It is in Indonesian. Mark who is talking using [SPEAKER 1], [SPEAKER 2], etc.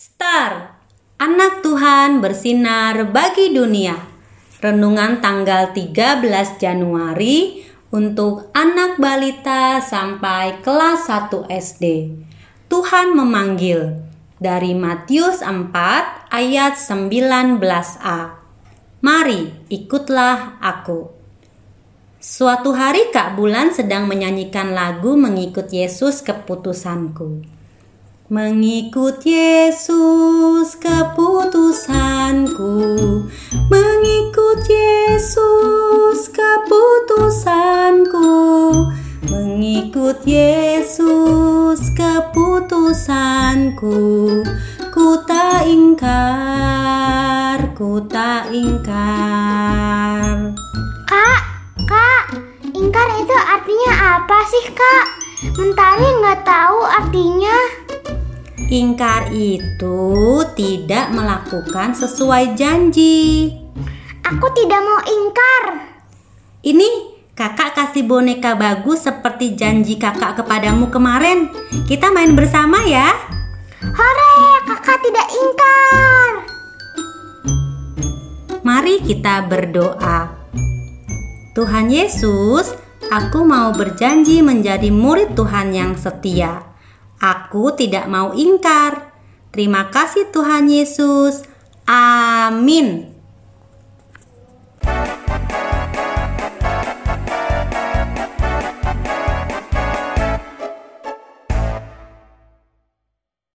[SPEAKER 1] Keluar! Anak Tuhan bersinar bagi dunia. Renungan tanggal 13 Januari untuk anak balita sampai kelas 1 SD. Tuhan memanggil dari Matius 4 ayat 19a. Mari ikutlah aku. Suatu hari Kak Bulan sedang menyanyikan lagu mengikut Yesus keputusanku. Mengikut Yesus keputusanku Mengikut Yesus keputusanku Mengikut Yesus keputusanku Ku tak ingkar, ku tak ingkar
[SPEAKER 2] Kak, kak, ingkar itu artinya apa sih kak? Mentari nggak tahu artinya.
[SPEAKER 1] Ingkar itu tidak melakukan sesuai janji.
[SPEAKER 2] Aku tidak mau ingkar.
[SPEAKER 1] Ini kakak kasih boneka bagus seperti janji kakak kepadamu kemarin. Kita main bersama ya.
[SPEAKER 2] Hore, kakak tidak ingkar.
[SPEAKER 1] Mari kita berdoa. Tuhan Yesus, aku mau berjanji menjadi murid Tuhan yang setia. Aku tidak mau ingkar. Terima kasih Tuhan Yesus. Amin.